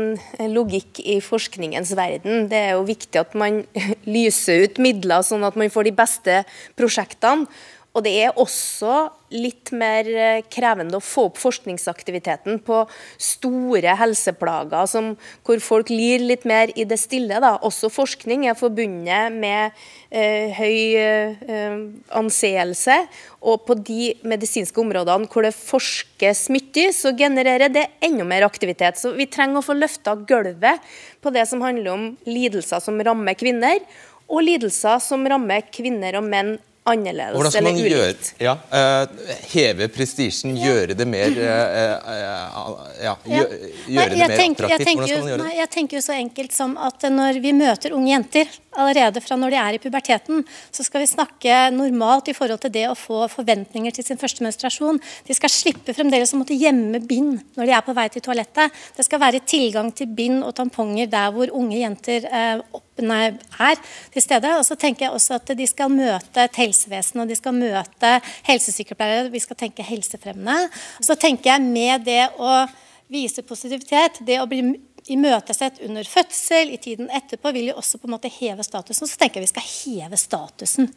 logikk i forskningens verden. Det er jo viktig at man lyser ut midler, sånn at man får de beste prosjektene. Og det er også litt mer eh, krevende å få opp forskningsaktiviteten på store helseplager som, hvor folk lir litt mer i det stille. Da. Også forskning er forbundet med eh, høy eh, anseelse. Og på de medisinske områdene hvor det forskes mye, så genererer det enda mer aktivitet. Så vi trenger å få løfta gulvet på det som handler om lidelser som rammer kvinner, og lidelser som rammer kvinner og menn annerledes Hvordan skal man eller gjøre, ulikt. ja, eh, heve prestisjen, gjøre det mer eh, eh, ja, gjø- gjøre det mer tenker, attraktivt? Hvordan skal man gjøre nei, det? jeg tenker jo så enkelt som at når vi møter unge jenter, allerede fra når de er i puberteten, så skal vi snakke normalt i forhold til det å få forventninger til sin første menstruasjon. De skal slippe fremdeles å måtte gjemme bind når de er på vei til toalettet. Det skal være tilgang til bind og tamponger der hvor unge jenter eh, opp, nei, er til stede. Og så tenker jeg også at de skal møte et helsevesen, og de skal møte helsesykepleiere. Vi skal tenke helsefremmende. Så tenker jeg med det å vise positivitet, det å bli imøtesett under fødsel, i tiden etterpå, vil jo også på en måte heve statusen. Så tenker jeg vi skal heve statusen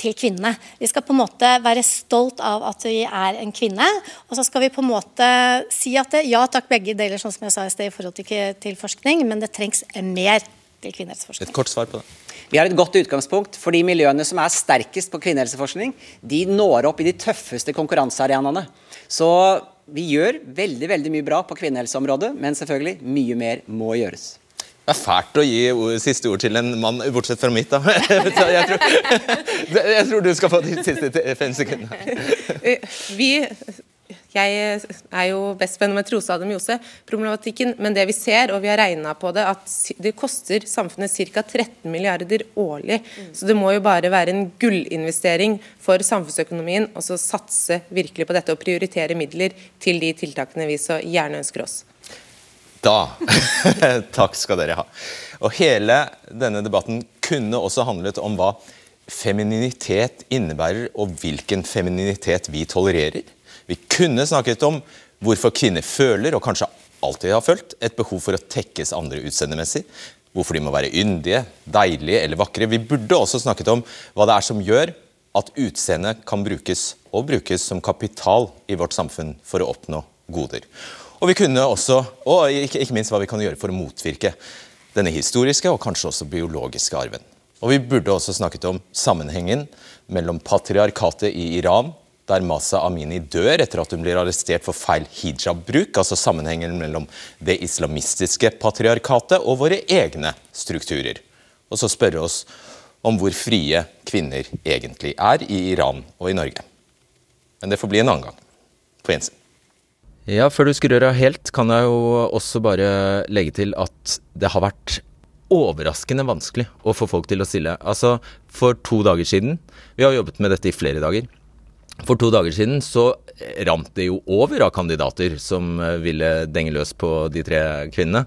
til kvinnene. Vi skal på en måte være stolt av at vi er en kvinne. Og så skal vi på en måte si at det, ja takk, begge deler, sånn som jeg sa i sted, i forhold til, til forskning, men det trengs mer til kvinnehelseforskning. Et kort svar på det. Vi har et godt utgangspunkt, for de miljøene som er sterkest på kvinnehelseforskning, de når opp i de tøffeste konkurransearenaene. Så vi gjør veldig veldig mye bra på kvinnehelseområdet, men selvfølgelig mye mer må gjøres. Det er fælt å gi ord, siste ord til en mann, bortsett fra mitt. da. Jeg, tror, jeg tror du skal få de siste fem sekundene. Vi jeg er jo best på endometriose og Mjose, problematikken, men det vi ser, og vi har regna på det, at det koster samfunnet ca. 13 milliarder årlig. Så det må jo bare være en gullinvestering for samfunnsøkonomien å så satse virkelig på dette og prioritere midler til de tiltakene vi så gjerne ønsker oss. Da Takk skal dere ha. Og hele denne debatten kunne også handlet om hva femininitet innebærer, og hvilken femininitet vi tolererer. Vi kunne snakket om hvorfor kvinner føler, og kanskje alltid har følt, et behov for å tekkes andre utseendemessig. Hvorfor de må være yndige, deilige eller vakre. Vi burde også snakket om hva det er som gjør at utseendet kan brukes, og brukes som kapital i vårt samfunn for å oppnå goder. Og vi kunne også, og ikke, ikke minst hva vi kan gjøre for å motvirke denne historiske og kanskje også biologiske arven. Og vi burde også snakket om sammenhengen mellom patriarkatet i Iran, der Masa Amini dør etter at hun blir arrestert for feil hijab-bruk, altså sammenhengen mellom det islamistiske patriarkatet og våre egne strukturer. Og så spørre oss om hvor frie kvinner egentlig er i Iran og i Norge. Men det får bli en annen gang. På gjensyn. Ja, før du skrur av helt, kan jeg jo også bare legge til at det har vært overraskende vanskelig å få folk til å stille. Altså, for to dager siden Vi har jobbet med dette i flere dager. For to dager siden så rant det jo over av kandidater som eh, ville denge løs på de tre kvinnene.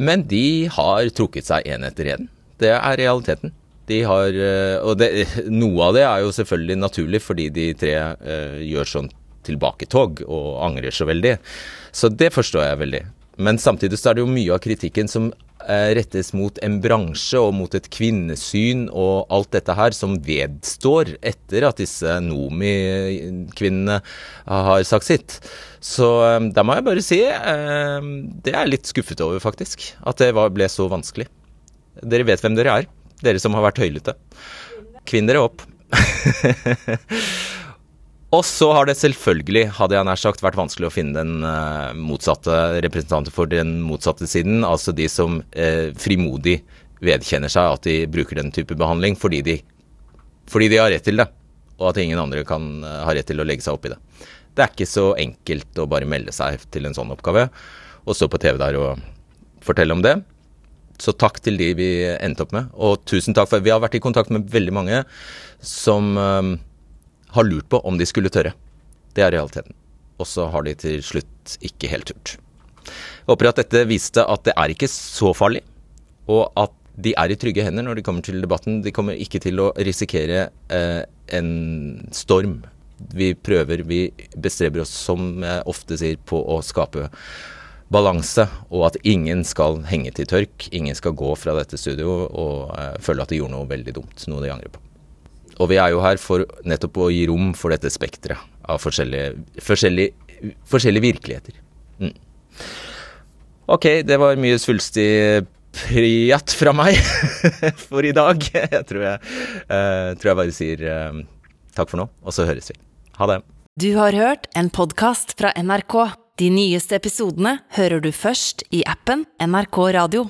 Men de har trukket seg én etter én. Det er realiteten. De har, eh, og det, noe av det er jo selvfølgelig naturlig, fordi de tre eh, gjør sånn tilbaketog og angrer så veldig. Så det forstår jeg veldig. Men samtidig så er det jo mye av kritikken som eh, rettes mot en bransje og mot et kvinnesyn og alt dette her som vedstår etter at disse Nomi-kvinnene har sagt sitt. Så eh, da må jeg bare si eh, det er jeg litt skuffet over, faktisk. At det ble så vanskelig. Dere vet hvem dere er, dere som har vært høylytte. Kvinn dere opp. Og så har det selvfølgelig, hadde jeg nær sagt, vært vanskelig å finne den eh, motsatte representanter for den motsatte siden, altså de som eh, frimodig vedkjenner seg at de bruker den type behandling fordi de, fordi de har rett til det, og at ingen andre kan eh, ha rett til å legge seg opp i det. Det er ikke så enkelt å bare melde seg til en sånn oppgave og stå på TV der og fortelle om det. Så takk til de vi endte opp med, og tusen takk for Vi har vært i kontakt med veldig mange som eh, har lurt på om de skulle tørre. Det er realiteten. Og så har de til slutt ikke helt turt. Jeg håper at dette viste at det er ikke så farlig, og at de er i trygge hender når de kommer til debatten. De kommer ikke til å risikere eh, en storm. Vi prøver, vi bestreber oss, som jeg ofte sier, på å skape balanse, og at ingen skal henge til tørk. Ingen skal gå fra dette studioet og eh, føle at de gjorde noe veldig dumt, noe de angrer på. Og vi er jo her for nettopp å gi rom for dette spekteret av forskjellige, forskjellige, forskjellige virkeligheter. Mm. Ok, det var mye svulstig prijat fra meg for i dag. Jeg tror jeg, uh, tror jeg bare sier uh, takk for nå, og så høres vi. Ha det. Du har hørt en podkast fra NRK. De nyeste episodene hører du først i appen NRK Radio.